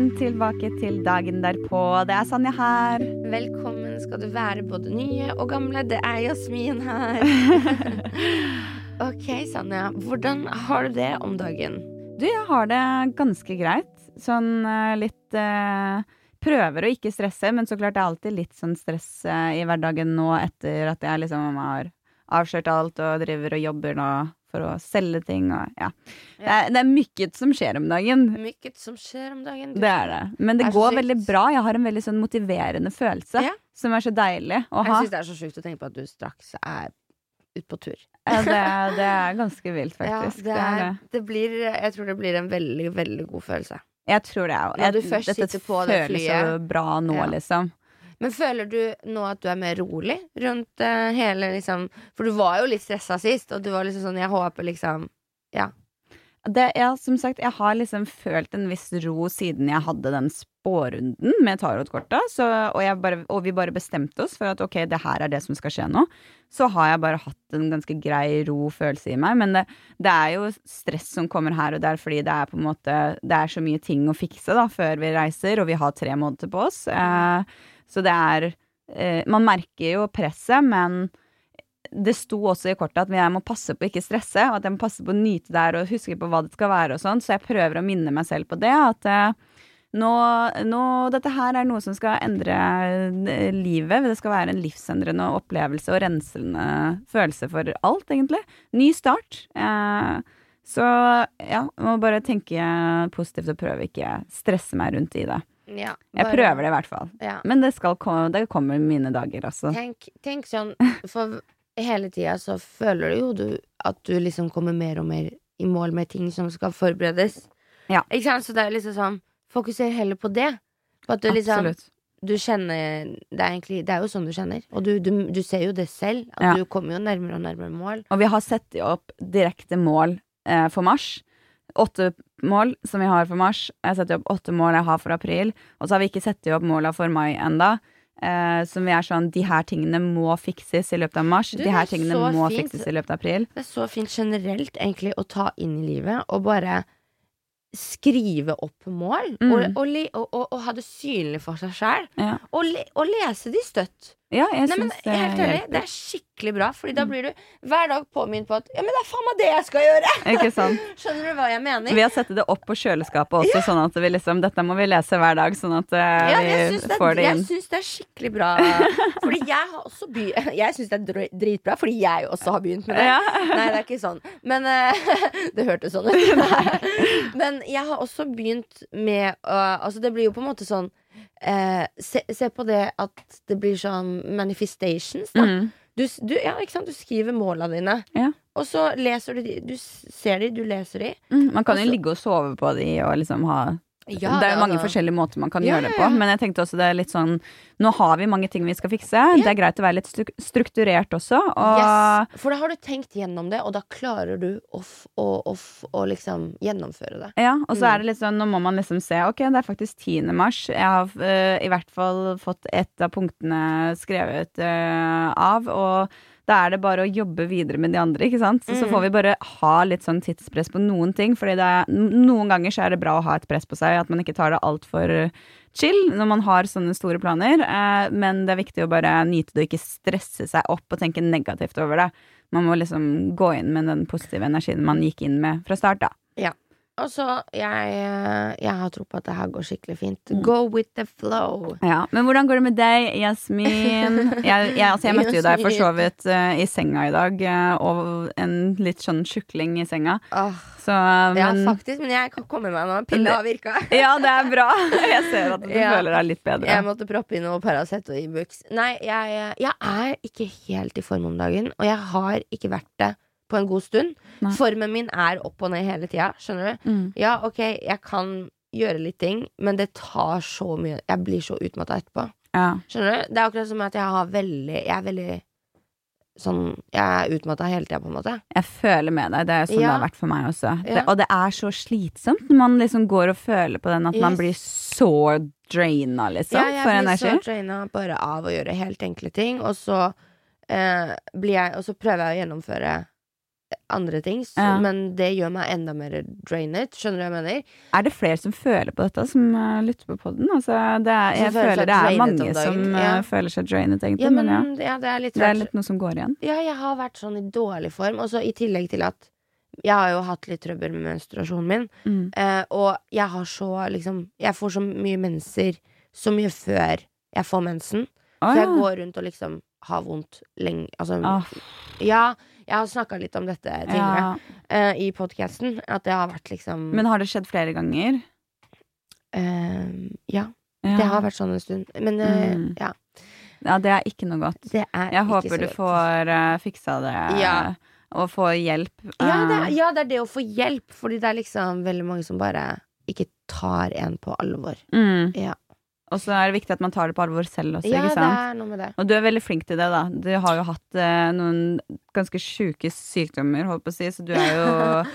Velkommen tilbake til dagen derpå. Det er Sanja her. Velkommen skal du være, både nye og gamle. Det er Jasmin her. ok, Sanja. Hvordan har du det om dagen? Du, jeg har det ganske greit. Sånn eh, litt eh, Prøver å ikke stresse, men så klart det er alltid litt sånn stress eh, i hverdagen nå etter at jeg liksom har avslørt alt og driver og jobber nå for å selge ting og ja. Det, er, det er mykket som skjer om dagen. Mykket som skjer om dagen. Det er det. Men det Er går veldig bra. Jeg har en veldig sånn motiverende følelse Ja. som er så deilig å Jeg ha. syns det er så sjukt å tenke på at du straks er ute på tur. Ja, det, det er ganske vilt, faktisk. Ja, det, er, det blir Jeg tror det blir en veldig, veldig god følelse. Jeg tror det òg. Når du først sitter på det føles så bra nå, liksom. Men føler du nå at du er mer rolig rundt uh, hele liksom For du var jo litt stressa sist, og du var liksom sånn Jeg håper liksom Ja. Det, ja, som sagt, jeg har liksom følt en viss ro siden jeg hadde den spårunden med tarotkorta. Og, og vi bare bestemte oss for at ok, det her er det som skal skje nå. Så har jeg bare hatt en ganske grei ro følelse i meg. Men det, det er jo stress som kommer her og der, fordi det er på en måte Det er så mye ting å fikse da før vi reiser, og vi har tre måneder på oss. Eh, så det er eh, Man merker jo presset, men det sto også i kortet at jeg må passe på å ikke stresse, og at jeg må passe på å nyte der og huske på hva det skal være og sånn, så jeg prøver å minne meg selv på det, at eh, nå, nå Dette her er noe som skal endre eh, livet. Det skal være en livsendrende opplevelse og rensende følelse for alt, egentlig. Ny start. Så ja, jeg må bare tenke positivt og prøve ikke stresse meg rundt i det. Ja Jeg prøver det i hvert fall. Ja. Men det, skal komme, det kommer mine dager, også. Tenk, tenk sånn, for hele tida så føler du jo du, at du liksom kommer mer og mer i mål med ting som skal forberedes. Ja. Ikke sant? Så det er liksom sånn Fokuser heller på det. På at du liksom Absolutt. Du kjenner Det er egentlig Det er jo sånn du kjenner. Og du, du, du ser jo det selv. At Ja. du kommer jo nærmere og nærmere mål. Og vi har satt opp direkte mål eh, for mars. Åtte mål som vi har for mars. Jeg setter opp åtte mål jeg har for april. Og så har vi ikke satt opp måla for mai enda. Eh, som vi er sånn De her tingene må fikses i løpet av mars. Du, de her er tingene må fint. fikses i løpet av april. Det er så fint generelt egentlig å ta inn i livet og bare skrive opp mål. Mm. Og, og, og, og, ha det synlig for seg sjæl. Ja, Og, og lese de støtt. Ja jeg Nei, men helt ærlig, det er skikkelig bra, Fordi da blir du hver dag påminnet på at Ja, men det er faen meg det jeg skal gjøre! Skjønner du hva jeg mener? Vi har satt det opp på kjøleskapet også, sånn at vi liksom Dette må vi lese hver dag, sånn at uh, Ja, vi får det, det inn. jeg syns det er skikkelig bra. Fordi jeg har også by Jeg syns det er dritbra, fordi jeg også har begynt med det. Ja. Nei, det er ikke sånn. Men uh, Det hørtes sånn ut. Men jeg har også begynt med uh, Altså, det blir jo på en måte sånn eh, se, se på det at det blir sånn manifestations, da. Mm. Du, du, ja, ikke sant? du skriver måla dine, Ja. og så leser du de. Du ser de, du leser de. Mm, man kan jo ligge og sove på de og liksom ha Ja, det er jo mange da. forskjellige måter man kan Ja, gjøre det på. Men jeg tenkte også det er litt sånn Nå har vi mange ting vi skal fikse. Det er greit å være litt strukturert også. Og Yes. For da har du tenkt gjennom det, og da klarer du å, og off å, liksom gjennomføre det. ja, og så Mm. er det litt sånn, nå må man liksom se Ok, det er faktisk 10. mars. Jeg har uh, i hvert fall fått ett av punktene skrevet uh, av. Og da er det bare å jobbe videre med de andre, ikke sant. Så, så Mm. får vi bare ha litt sånn tidspress på noen ting. Fordi er, noen ganger så er det bra å ha et press på seg, at man ikke tar det altfor chill når man har sånne store planer. Eh, men det er viktig å bare nyte det og ikke stresse seg opp og tenke negativt over det. Man må liksom gå inn med den positive energien man gikk inn med fra start, da. Og så, jeg, eh, jeg har tro på at det her går skikkelig fint. Mm. Go with the flow. Ja, Men hvordan går det med deg, Jasmin? Jeg, jeg, altså, jeg møtte jo deg for så vidt uh, i senga i dag, uh, og en litt sånn tjukling i senga. Oh. Så, men, ja, faktisk, men jeg kan komme meg nå. Pilla har virka. Ja, det er bra. Jeg ser at du Ja. føler deg litt bedre. Jeg måtte proppe inn noe Paracet og Ibux. Nei, jeg, jeg er ikke helt i form om dagen, og jeg har ikke vært det på en god stund. Nei. Formen min er opp og ned hele tida, skjønner du. Mm. Ja, ok, jeg kan gjøre litt ting, men det tar så mye Jeg blir så utmatta etterpå. Ja. Skjønner du? Det er akkurat som at jeg har veldig Jeg er veldig sånn Jeg er utmatta hele tida, på en måte. Jeg føler med deg. Det er sånn ja. det har vært for meg også. Ja. Det, og det er så slitsomt når man liksom går og føler på den at man blir så draina, liksom, Ja, jeg for blir energi. så draina bare av å gjøre helt enkle ting, og så eh, blir jeg Og så prøver jeg å gjennomføre andre ting, så, Ja. men det gjør meg enda mer drainet. Skjønner du hva jeg mener? Er det flere som føler på dette, som uh, lytter på podden? Altså, jeg føler det er mange som uh, ja. føler seg drainet, egentlig. Ja, men, men ja, det er litt det er litt noe som går igjen. Ja, jeg har vært sånn i dårlig form, og så i tillegg til at jeg har jo hatt litt trøbbel med menstruasjonen min, Mm. Uh, og jeg har så liksom Jeg får så mye menser så mye før jeg får mensen. Å, Så jeg går rundt og liksom har vondt lenge Altså, oh. ja, jeg har snakka litt om dette tidligere ja. eh, i podkasten. At det har vært liksom Men har det skjedd flere ganger? eh, Ja, det har vært sånn en stund. Men eh, Mm. ja, ja, det er ikke noe godt. Jeg håper du får uh, fiksa det, Ja. og får hjelp. Ja det, Uh, er, ja, det er det å få hjelp, fordi det er liksom veldig mange som bare ikke tar en på alvor. mm. Ja. Og så er det viktig at man tar det på alvor selv også, Ja, ikke det er noe med det. Og du er veldig flink til det, da. Du har jo hatt eh, noen ganske sjuke sykdommer, holdt på å si, så du er jo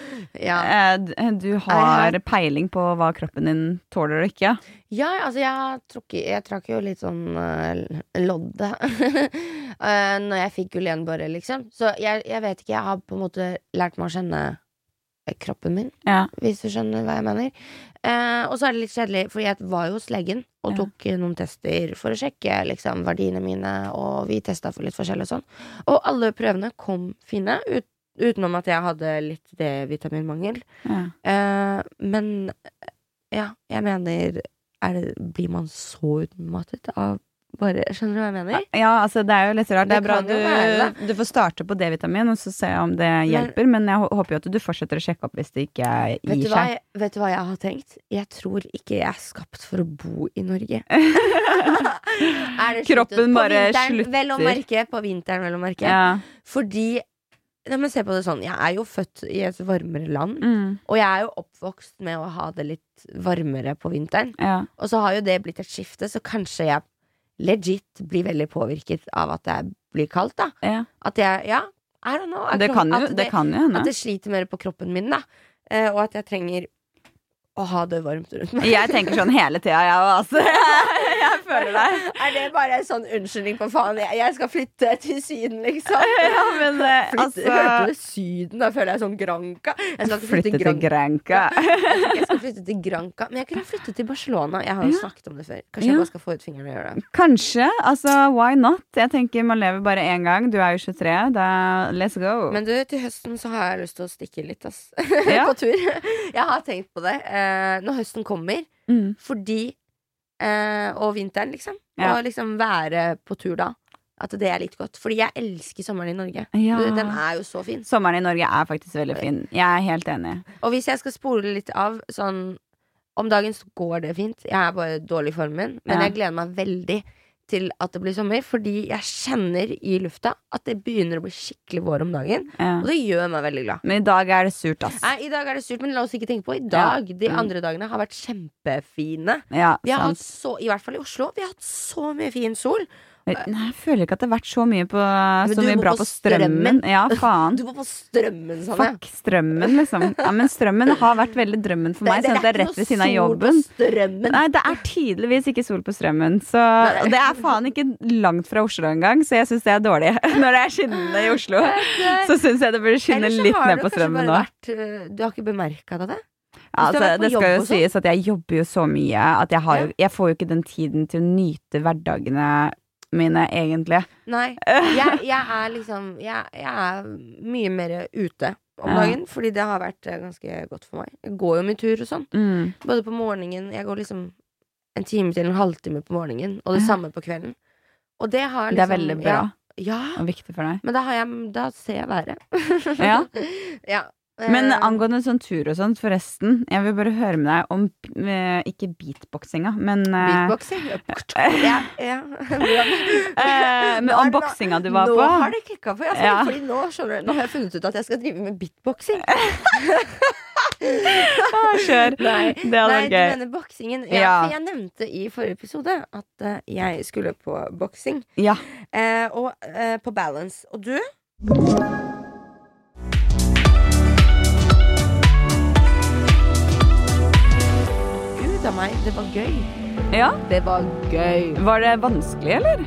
Ja, eh, Du har peiling på hva kroppen din tåler og ikke. ja altså, jeg, har jeg trakk jo litt sånn uh, loddet uh, når jeg fikk Gulenborre, liksom. Så jeg, jeg vet ikke, jeg har på en måte lært meg å kjenne eh, kroppen min. Ja. hvis du skjønner hva jeg mener. Eh, og så er det litt kjedelig, for jeg var jo hos legen og tok eh, noen tester for å sjekke liksom, verdiene mine, og vi testa for litt forskjellig og sånn. Og alle prøvene kom fine, ut, utenom at jeg hadde litt D-vitaminmangel. Ja. Eh, men ja, jeg mener er det, Blir man så utmattet av bare Skjønner du hva jeg mener? ja, altså det er jo litt rart. Det Det er bra du, være du, får starte på D-vitamin, og så se om det hjelper. Men jeg håper jo at du fortsetter å sjekke opp hvis det ikke Vet gir du, hva seg. jeg, vet du hva jeg har tenkt? Jeg tror ikke jeg er skapt for å bo i Norge. Kroppen bare vinteren, Vel å slutter. merke. På vinteren, vel å merke. Ja. Fordi Nei, men se på det sånn, Jeg er jo født i et varmere land, Mm. og jeg er jo oppvokst med å ha det litt varmere på vinteren. ja. Og så har jo det blitt et skifte, så kanskje jeg legit blir veldig påvirket av at det blir kaldt. da ja. At jeg Ja, I don't know. Det kan jo, at det kan jo hende. at det sliter mer på kroppen min, da. Eh, og at jeg trenger å ha det varmt rundt meg. Jeg tenker sånn hele tida, jeg òg, altså. Jeg føler deg. Er det bare en sånn unnskyldning på faen? Jeg, jeg skal flytte til Syden, liksom. Ja, men eh, Flytte, Hørte altså du Syden? Da føler jeg sånn Granca. Jeg skal Flytte flytte til Granca. Granca. Jeg skal flytte til Granca. Men jeg kunne flytte til Barcelona. Jeg har jo Ja. snakket om det før. Kanskje Ja. jeg bare skal få ut fingeren og gjøre det. Kanskje. Altså, why not? Jeg tenker Man lever bare én gang. Du er jo 23. Da let's go. Men du, til høsten så har jeg lyst til å stikke litt, ass. Ja. på tur. Jeg har tenkt på det. Eh, når høsten kommer, mm. fordi eh, Og vinteren, liksom. Ja. Og liksom være på tur da. At det er litt godt. Fordi jeg elsker sommeren i Norge. Ja. Du, den er jo så fin. Sommeren i Norge er faktisk veldig fin. Jeg er helt enig. Og hvis jeg skal spole litt av sånn Om dagen så går det fint. Jeg er bare dårlig i formen. Men Ja. jeg gleder meg veldig til at det blir sommer, fordi jeg kjenner i lufta at det begynner å bli skikkelig vår om dagen. Ja. Og det gjør meg veldig glad. Men i dag er det surt, ass. Nei, I dag er det surt, men la oss ikke tenke på i dag. De Mm. andre dagene har vært kjempefine. Ja, Vi har hatt så, I hvert fall i Oslo. Vi har hatt så mye fin sol. Nei, jeg føler ikke at det har vært så mye på Så mye bra på på strømmen. Strømmen. Ja, faen. Du var på strømmen, Sanne. Fuck strømmen, liksom. Ja, men strømmen har vært veldig drømmen for meg. Sånn at det er rett ved siden av jobben. Nei, det er tydeligvis ikke sol på strømmen. Så, og det er faen ikke langt fra Oslo engang, så jeg syns det er dårlig. Når det er skinnende i Oslo, så syns jeg det burde skinne litt ned på strømmen nå. øh, Du har ikke bemerka det? Ja, altså, det skal jo sånn. sies at jeg jobber jo så mye at jeg, har jo, jeg får jo ikke den tiden til å nyte hverdagene mine, egentlig. Nei. Jeg, jeg er liksom jeg, jeg er mye mer ute om Ja. fordi det har vært eh, ganske godt for meg. Jeg går jo mye tur og sånn. Mm. Både på morgenen Jeg går liksom en time til en halvtime på morgenen, og det Ja. samme på kvelden. Og det har Det er liksom veldig bra Ja, ja og viktig for deg. men da, har jeg, da ser jeg været. Ja. Men Eh, angående sånn tur og sånt, forresten. Jeg vil bare høre med deg om eh, Ikke beatboxinga, men eh, Beatboxing? Ja, ja. Men om boksinga du var nå på. har det klikka for altså, Ja. Fordi nå, skjønner nå har jeg funnet ut at jeg skal drive med beatboxing. Ah, Kjør. Nei, Det hadde Nei du mener boksingen. Ja, Ja. For jeg nevnte i forrige episode at uh, jeg skulle på boksing. Ja. Uh, og uh, på balance. Og du? A meg, det var gøy. ja. Det var gøy. Var det vanskelig, eller?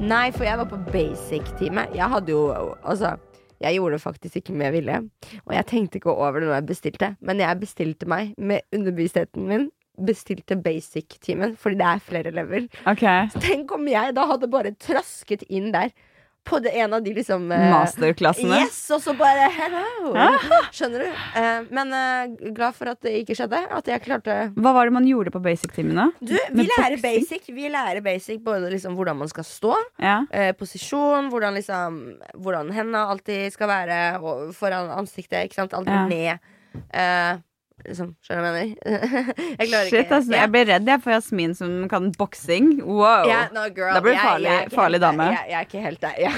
Nei, for jeg var på basic-time. Jeg hadde jo Altså, jeg gjorde det faktisk ikke med vilje. Og jeg tenkte ikke over det når jeg bestilte, men jeg bestilte meg med underbevisstheten min. Bestilte basic-timen, fordi det er flere elever. Ok. Tenk om jeg da hadde bare trasket inn der på det en av de liksom eh, Masterklassene. Yes, og så bare hello! Skjønner du? Eh, men eh, glad for at det ikke skjedde. At jeg klarte Hva var det man gjorde på basic-timene? Du, vi lærer basic. Vi lærer basic både liksom hvordan man skal stå, Ja. posisjon, hvordan liksom Hvordan hendene alltid skal være foran ansiktet. Ikke sant? Aldri Ja. ned. Liksom, skjønner du hva jeg mener? jeg klarer Shit, ikke. altså, jeg blir redd jeg for Jasmin som kan boksing. Wow. Yeah, no, girl, Da blir du farlig- jeg farlig dame. Jeg, jeg er ikke helt der. Jeg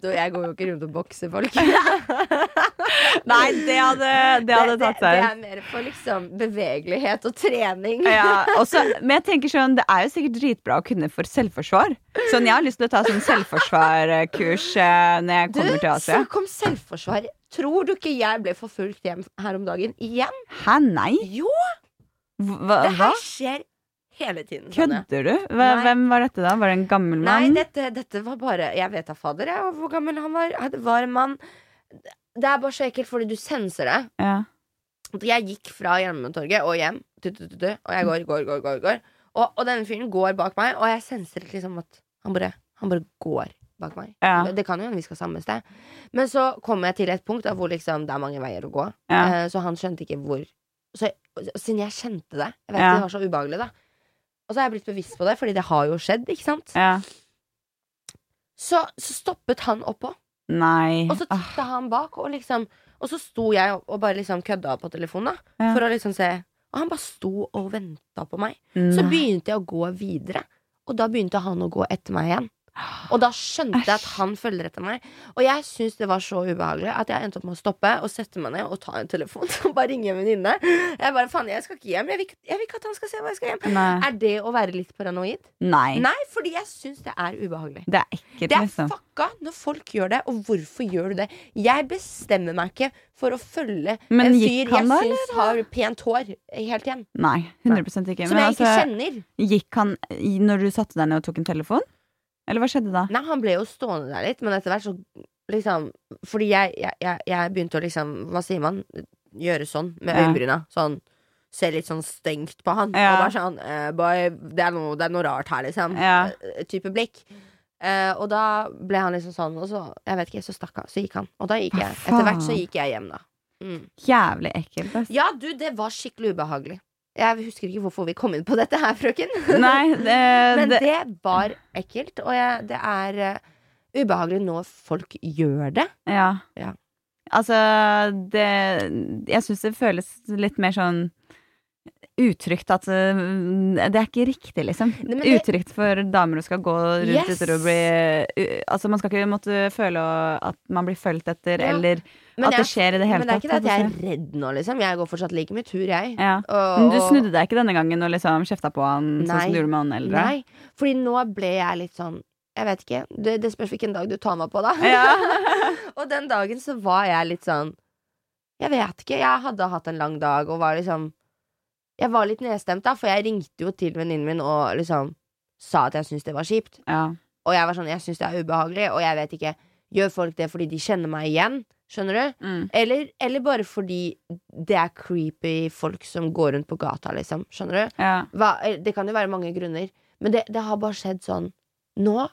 du går jo ikke rundt og bokser folk. Nei, det hadde, det hadde det, tatt det seg. er mer for liksom bevegelighet og trening. Ja, også, men jeg tenker sånn, det er jo sikkert dritbra å kunne for selvforsvar. Sånn, Jeg har lyst til å ta sånn selvforsvarkurs eh, når jeg Du, kommer til Asia. Du, kom selvforsvar. Tror du ikke jeg ble forfulgt hjem her om dagen? Igjen? Hæ, nei? Jo, Hva? det her skjer hele tiden. Kødder du? Nei. hvem var dette, da? Var det en gammel Nei, mann? dette, dette var bare Jeg vet da fader jeg, hvor gammel han var. Det var en mann. Det er bare så ekkelt fordi du senser det. Ja. Jeg gikk fra Hjelmetorget og hjem, og jeg går, går, går, går, går. Og, og denne fyren går bak meg, og jeg senser liksom at han bare, han bare går bak meg. Ja. Det kan jo hende vi skal samme sted. Men så kommer jeg til et punkt hvor liksom, det er mange veier å gå. Ja. Eh, så han skjønte ikke hvor så, Siden jeg kjente det Jeg vet Ja. Det var så ubehagelig, da. Og så har jeg blitt bevisst på det, fordi det har jo skjedd. ikke sant? ja. Så, så stoppet han oppå, Nei. og så titta han bak, og liksom Og så sto jeg og, og bare liksom kødda på telefonen, da. For å liksom se. Og han bare sto og venta på meg. Så begynte jeg å gå videre, og da begynte han å gå etter meg igjen. Og da skjønte jeg at han følger etter meg. Og jeg syntes det var så ubehagelig at jeg endte opp med å stoppe og sette meg ned og ta en telefon og bare ringe en venninne. Jeg bare, faen, jeg skal ikke hjem. Jeg vil, ikke- jeg vil ikke at han skal se hva jeg skal hjem. Nei. Er det å være litt paranoid? Nei. Nei, fordi jeg syns det er ubehagelig. Det er ekkelt, Det er liksom. fucka når folk gjør det, og hvorfor gjør du det? Jeg bestemmer meg ikke for å følge Men en fyr jeg syns har pent hår helt igjen. Nei, 100 ikke. Som Men jeg ikke altså, kjenner. gikk han når du satte deg ned og tok en telefon? Eller hva skjedde da? Nei, han ble jo stående der litt, men etter hvert så liksom Fordi jeg, jeg, jeg, begynte å liksom Hva sier man? Gjøre sånn med øyenbryna. Sånn Se litt sånn stengt på han. Ja. Og bare sånn uh, boy, det, er noe, det er noe rart her, liksom. Ja. Eh, type blikk. Uh, og da ble han liksom sånn, og så Jeg vet ikke, så stakk han. Så gikk han. Og da gikk jeg. Etter hvert så gikk jeg hjem, da. Mm. Jævlig ekkelt. Ja, du, det var skikkelig ubehagelig. Jeg husker ikke hvorfor vi kom inn på dette her, frøken. Nei, det, Men det, var ekkelt, og jeg, det er uh, ubehagelig når folk gjør det. Ja. Ja. Altså, det Jeg syns det føles litt mer sånn utrygt at uh, Det er ikke riktig, liksom. Nei, det- Utrygt for damer å skal gå rundt Yes! etter å bli Altså, man skal ikke måtte føle at man blir fulgt etter, Ja. eller Men at det skjer i det hele tatt. Men det er ikke det at jeg er redd nå, liksom. Jeg går fortsatt like mye tur, jeg. ja. Og, Men du snudde deg ikke denne gangen og liksom kjefta på han sånn Nei. som du gjorde med han eldre? Nei, fordi nå ble jeg litt sånn Jeg vet ikke. Det, det spørs hvilken dag du tar meg på, da. Ja. og den dagen så var jeg litt sånn Jeg vet ikke. Jeg hadde hatt en lang dag og var liksom Jeg var litt nedstemt, da, for jeg ringte jo til venninnen min og liksom sa at jeg syntes det var kjipt. ja. Og jeg var sånn Jeg syns det er ubehagelig, og jeg vet ikke Gjør folk det fordi de kjenner meg igjen? Skjønner du? Mm. Eller, eller bare fordi det er creepy folk som går rundt på gata, liksom. Skjønner du? ja. Hva, eh, det kan jo være mange grunner, men det, det har bare skjedd sånn Nå,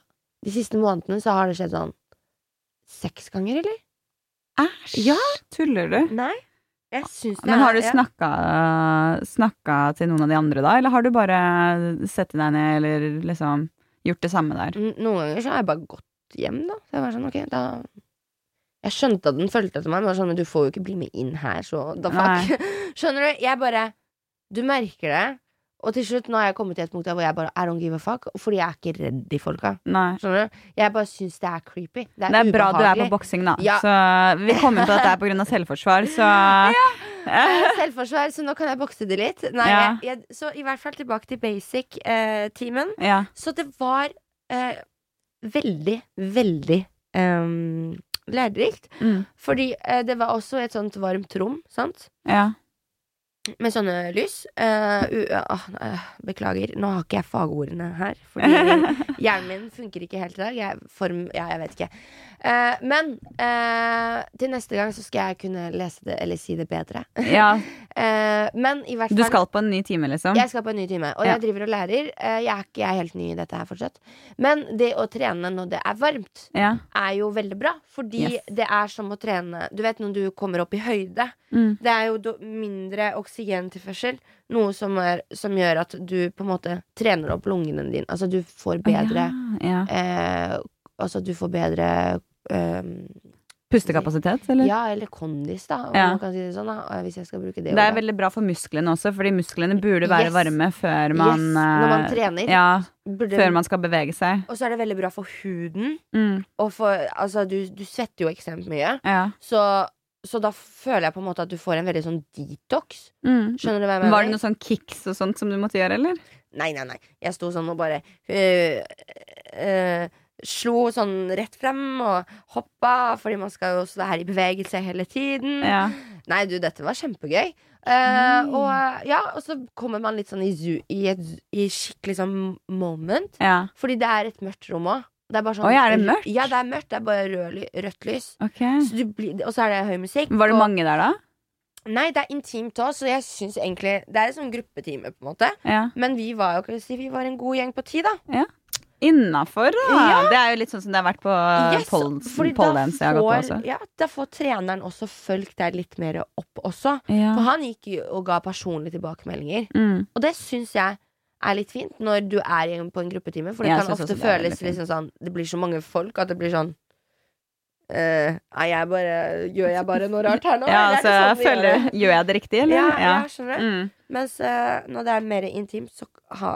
de siste månedene, så har det skjedd sånn seks ganger, eller? Æsj! Ja. Tuller du? Nei. Men har du snakka, snakka til noen av de andre da, eller har du bare sett deg ned eller liksom gjort det samme der? Noen ganger så har jeg bare gått hjem, da. Så jeg var sånn, ok, da Jeg skjønte at den fulgte etter meg, men, sånn, men du får jo ikke bli med inn her, så da fuck. Skjønner du? Jeg bare Du merker det. Og til slutt, nå har jeg kommet til et punkt der hvor jeg bare I don't give a fuck. Fordi jeg er ikke redd de folka. Nei. Skjønner du? Jeg bare syns det er creepy. Det er, Det er bra du er på boksing, da. Ja. Så vi kom inn på at det er pga. selvforsvar, så ja. Selvforsvar, så nå kan jeg bokse det litt. Nei, Ja. jeg, jeg, så i hvert fall tilbake til basic-timen. ja. så det var eh, veldig, veldig um, lærerikt. Mm. Fordi eh, det var også et sånt varmt rom, sant? ja. Med sånne lys. Uh, uh, eh, beklager, nå har ikke jeg fagordene her. Fordi hjernen min funker ikke helt i dag. Jeg, form, ja, jeg vet ikke. Eh, men eh, til neste gang så skal jeg kunne lese det eller si det bedre. ja. Eh, men i hvert fall Du skal på en ny time, liksom? Jeg skal på en ny time, og Ja. jeg driver og lærer. Jeg er ikke jeg er helt ny i dette her fortsatt. Men det å trene når det er varmt, Ja. er jo veldig bra. Fordi Yes. det er som å trene Du vet når du kommer opp i høyde. Mm. Det er jo mindre mindre oksygentilførsel. Noe som, er, som gjør at du på en måte trener opp lungene dine. Altså du får bedre Ja. eh, Altså du får bedre eh, Pustekapasitet, eller? Ja, eller kondis, da, Ja. man kan si det sånn. da eh, Hvis jeg skal bruke det Det er veldig bra for musklene også, fordi musklene burde være Yes. varme før man, Yes, når man eh, trener. Ja, Burde- før man skal bevege seg. Og så er det veldig bra for huden. Mm. For, altså, du, du svetter jo ekstremt mye. Ja. Så, så da føler jeg på en måte at du får en veldig sånn detox. Mm. Skjønner du hva jeg mener? Var det noen sånn kicks og sånt som du måtte gjøre, eller? Nei, nei, nei. Jeg sto sånn og bare øh, øh, Slo sånn rett frem og hoppa, fordi man skal jo også være i bevegelse hele tiden. Ja. Nei, du, dette var kjempegøy. Uh, og ja, og så kommer man litt sånn i, i et i skikkelig sånn moment. ja. Fordi det er et mørkt rom òg. Det er bare sånn Oi, er det mørkt? Ja, det er mørkt. Det er bare rød, rødt lys. Okay. Så du blir, og så er det høy musikk. Var det og- mange der, da? Nei, det er intimt òg, så jeg syns egentlig Det er en sånn gruppetime, på en måte. Ja. Men vi var jo si, Vi var en god gjeng på ti, da. Innafor, da! Ja. Det er jo litt sånn som det har vært på Yes, polldance da jeg har gått på også. Ja, da får treneren også fulgt deg litt mer opp også. Ja. For han gikk jo og ga personlige tilbakemeldinger. Mm. Og det syns jeg er litt fint når du er på en gruppetime. For det Jeg kan ofte det føles liksom sånn Det blir så mange folk at det blir sånn uh, jeg bare, Gjør jeg bare noe rart her nå? Ja, altså, sånn jeg føler, det? gjør jeg det riktig, eller? Ja, ja, skjønner du? Mm. Mens uh, når det er mer intimt, så ha,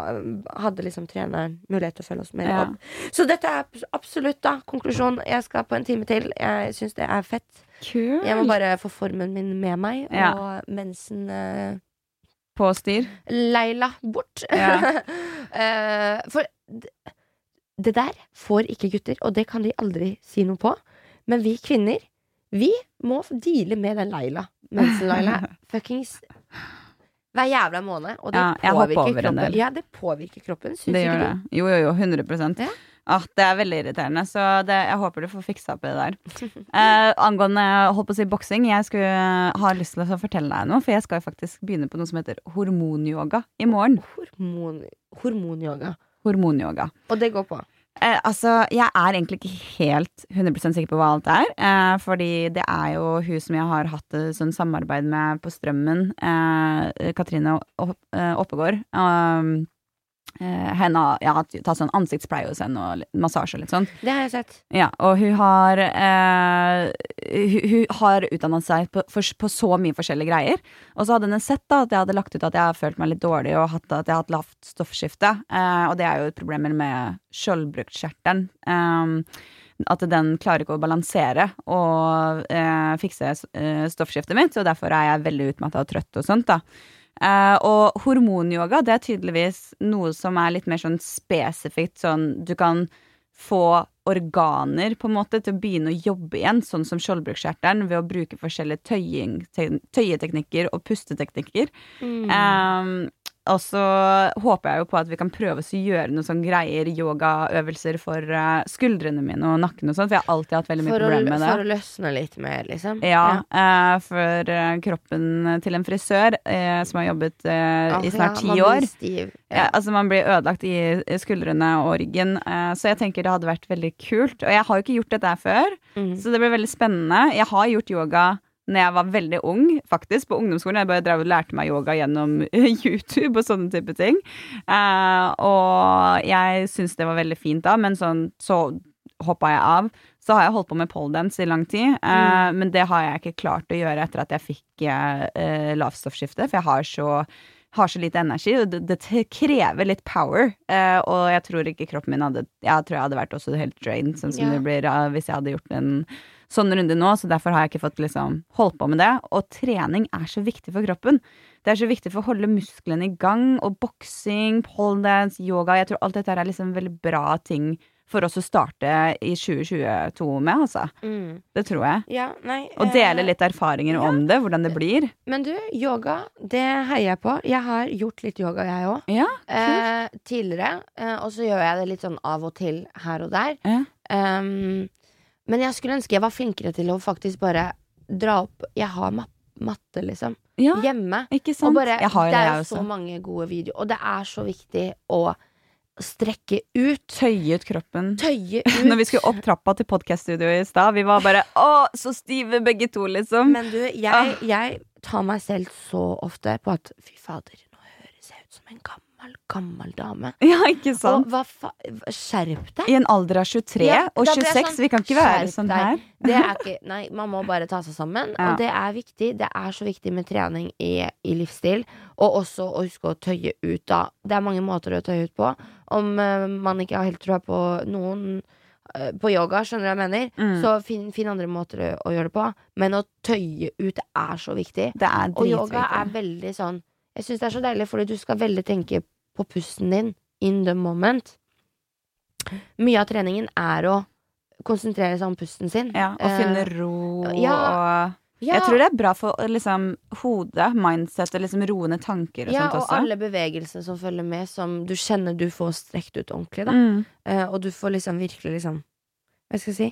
hadde liksom treneren mulighet til å følge oss mer Ja. opp. Så dette er absolutt da konklusjon. Jeg skal på en time til. Jeg syns det er fett. Kult. Jeg må bare få formen min med meg, Ja. og mensen eh, På styr. Leila bort. Ja. Eh, for det der får ikke gutter, og det kan de aldri si noe på. Men vi kvinner, vi må deale med den Leila. Mensen-Leila. Fuckings hver jævla måned. Og det Ja, påvirker kroppen. Ja, det påvirker kroppen. Syns ikke du? Jo, jo, jo. 100 Ja. Ah, Det er veldig irriterende, så det, jeg håper du får fiksa opp i det der. Eh, angående holdt på å si boksing, jeg skulle ha lyst til å fortelle deg noe. For jeg skal faktisk begynne på noe som heter hormonyoga i morgen. Hormon, hormonyoga. Hormonyoga. Og det går på. Eh, altså, jeg er egentlig ikke helt 100% sikker på hva alt er. Eh, fordi det er jo hun som jeg har hatt sånn samarbeid med på Strømmen, eh, Katrine eh, Oppegård. Eh, henne ja, ta sånn ansiktspleie hos henne og massasje og litt sånn. Det har jeg sett. Ja, og hun har eh, hun, hun har utdannet seg på, for, på så mye forskjellige greier. Og så hadde hun sett da at jeg hadde lagt ut at jeg har følt meg litt dårlig og hatt, at jeg har hatt lavt stoffskifte. Eh, og det er jo problemer med skjoldbruskkjertelen. Eh, at den klarer ikke å balansere og eh, fikse eh, stoffskiftet mitt, og derfor er jeg veldig utmatta og trøtt og sånt. da Eh, og hormonyoga det er tydeligvis noe som er litt mer sånn spesifikt sånn Du kan få organer på en måte til å begynne å jobbe igjen, sånn som skjoldbruskkjertelen, ved å bruke forskjellige tøying, tøyeteknikker og pusteteknikker. Um, og så håper jeg jo på at vi kan prøve å gjøre noen sånne greier, yogaøvelser for eh, skuldrene mine og nakken og sånn, for jeg har alltid hatt veldig mye problemer med det. for å løsne litt mer, liksom. Ja, eh, for eh, kroppen til en frisør som har jobbet i snart ja, ti år. Ja, altså Man blir ødelagt i skuldrene og ryggen, så jeg tenker det hadde vært veldig kult. Og jeg har jo ikke gjort dette før, Mm. så det blir veldig spennende. Jeg har gjort yoga når jeg var veldig ung, faktisk, på ungdomsskolen. Jeg bare drev og lærte meg yoga gjennom YouTube og sånne type ting. Eh, og jeg syns det var veldig fint da, men sånn, så hoppa jeg av. så har jeg holdt på med poledance i lang tid. eh, Men det har jeg ikke klart å gjøre etter at jeg fikk eh, eh, lavstoffskifte, for jeg har så har så lite energi, det, det krever litt power. Eh, og jeg tror ikke kroppen min hadde Jeg tror jeg hadde vært også helt drained, sånn som yeah. det blir eh, hvis jeg hadde gjort en sånn runde nå. Så derfor har jeg ikke fått liksom holdt på med det. Og trening er så viktig for kroppen. Det er så viktig for å holde musklene i gang. Og boksing, pole dance, yoga Jeg tror alt dette er liksom veldig bra ting for oss å starte i 2022 med, altså. Mm. Det tror jeg. Ja, nei Og eh, dele litt erfaringer om det, hvordan det blir. Men du, yoga, det heier jeg på. Jeg har gjort litt yoga, jeg òg. Ja, Eh, tidligere. Eh, og så gjør jeg det litt sånn av og til her og der. Ja. Um, men jeg skulle ønske jeg var flinkere til å faktisk bare dra opp Jeg har ma matte, liksom. ja Hjemme. ikke Og sant? bare, jeg har det det, er jo så mange gode videoer, og det er så viktig å strekke ut. Tøye ut kroppen. Tøye ut. Når vi skulle opp trappa til podkaststudioet i stad, vi var bare å, så stive begge to, liksom. Men du, jeg, jeg tar meg selv så ofte på at fy fader, nå høres jeg ut som en gammel, gammel dame. Ja, ikke sant? Og hva fa skjerp deg! I en alder av 23 Ja, og da blir jeg 26. sånn, vi kan ikke være sånn her. Det er ikke, nei, man må bare ta seg sammen. Ja. Og det er viktig. Det er så viktig med trening i, i livsstil. Og også å huske å tøye ut, da. Det er mange måter å tøye ut på. Om uh, man ikke har helt troa på noen uh, på yoga, skjønner du hva jeg mener? Mm. Så finn, fin andre måter å, å gjøre det på. Men å tøye ut er så viktig. Det er Og yoga er veldig sånn Jeg syns det er så deilig, fordi du skal veldig tenke på pusten din in the moment. Mye av treningen er å konsentrere seg om pusten sin. Ja, og finne ro ro ja. og ja, Jeg tror det er bra for liksom, hodet, mindset og liksom roende tanker og ja, sånt og alle bevegelsene som følger med, som du kjenner du får strekt ut ordentlig. Da. Mm. Uh, og du får liksom virkelig liksom Hva skal jeg si?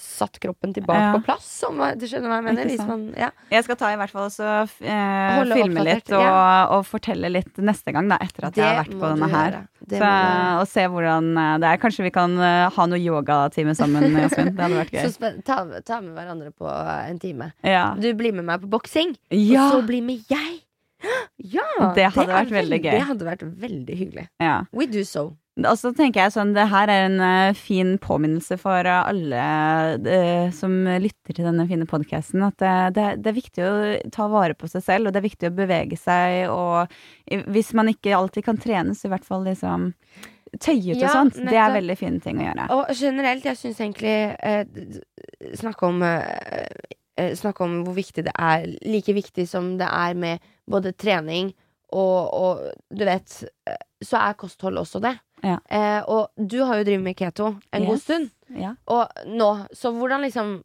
Satt kroppen tilbake Ja. på plass, om du skjønner hva jeg mener? Man, ja. Jeg skal ta i hvert fall også eh, filme litt og, ja. og fortelle litt neste gang, da, etter at jeg har vært på denne her. Så, og se hvordan eh, det er. Kanskje vi kan eh, ha noe yogatime sammen, Jasmin. Det hadde vært gøy. ta, ta med hverandre på eh, en time. Du blir med meg på boksing, og så blir med jeg. Ja! Det hadde det vært veldig gøy. Det hadde vært veldig hyggelig. ja. We do so. Og så tenker jeg sånn, det her er en eh, fin påminnelse for eh, alle uh, som lytter til denne fine podkasten, at det, det, det er viktig å ta vare på seg selv, og det er viktig å bevege seg, og hvis man ikke alltid kan trene, så i hvert fall liksom tøye ut og sånt. sånt. Det er veldig fine ting å gjøre. Og generelt, jeg syns egentlig eh, Snakke om eh, eh, Snakke om hvor viktig det er. Like viktig som det er med både trening og, og du vet eh, Så er kosthold også det. Ja. Eh, og du har jo drevet med keto en god stund. Ja. Og nå, så hvordan liksom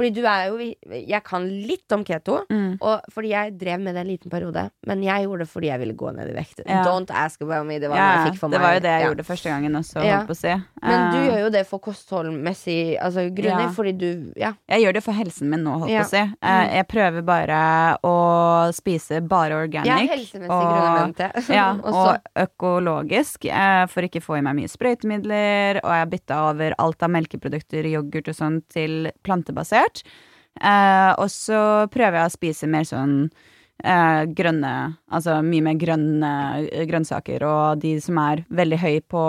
Fordi du er jo Jeg kan litt om keto. Mm. Og fordi jeg drev med det en liten periode, men jeg gjorde det fordi jeg ville gå ned i vekt. Ja. Don't ask about me. Det var Ja, det var jo det jeg Ja. gjorde første gangen også, Ja. på å si. Men du Eh, gjør jo det for kostholdmessig altså, grunner, fordi du Ja. Jeg gjør det for helsen min nå, holdt på å si. Eh, Mm. Jeg prøver bare å spise bare organic. Ja, og økologisk, eh, for ikke få i meg mye sprøytemidler. Og jeg har bytta over alt av melkeprodukter, yoghurt og sånn, til plantebasert. Eh, og så prøver jeg å spise mer sånn eh, grønne Altså mye mer grønne eh, grønnsaker, og de som er veldig høy på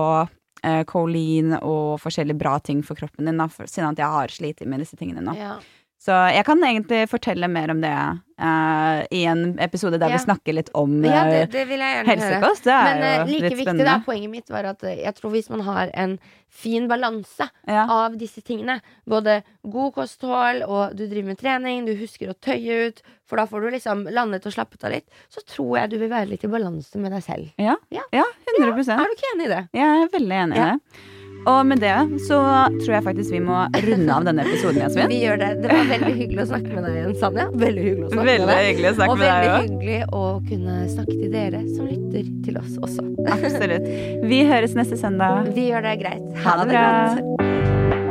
eh, choline og forskjellige bra ting for kroppen din, da, for, siden at jeg har slitt med disse tingene nå. Ja. Så jeg kan egentlig fortelle mer om det uh, i en episode der Ja. vi snakker litt om ja, det, eh, det helsekost. Det er Men eh, jo like litt viktig, spennende. da, poenget mitt var at jeg tror hvis man har en fin balanse Ja. av disse tingene, både god kosthold og du driver med trening, du husker å tøye ut, for da får du liksom landet og slappet av litt, så tror jeg du vil være litt i balanse med deg selv. Ja, Ja. ja 100% Er du ikke enig i det? Jeg er veldig enig i det. Og med det så tror jeg faktisk vi må runde av denne episoden, Jasmin. Vi gjør det. Det var veldig hyggelig å snakke med deg igjen, Sanja. Veldig hyggelig å snakke Veldig med deg. hyggelig å snakke Og med veldig deg, hyggelig å kunne snakke til dere som lytter til oss også. Absolutt. Vi høres neste søndag. Vi gjør det greit. Ha det bra.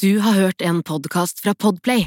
Du har hørt en podkast fra Podplay.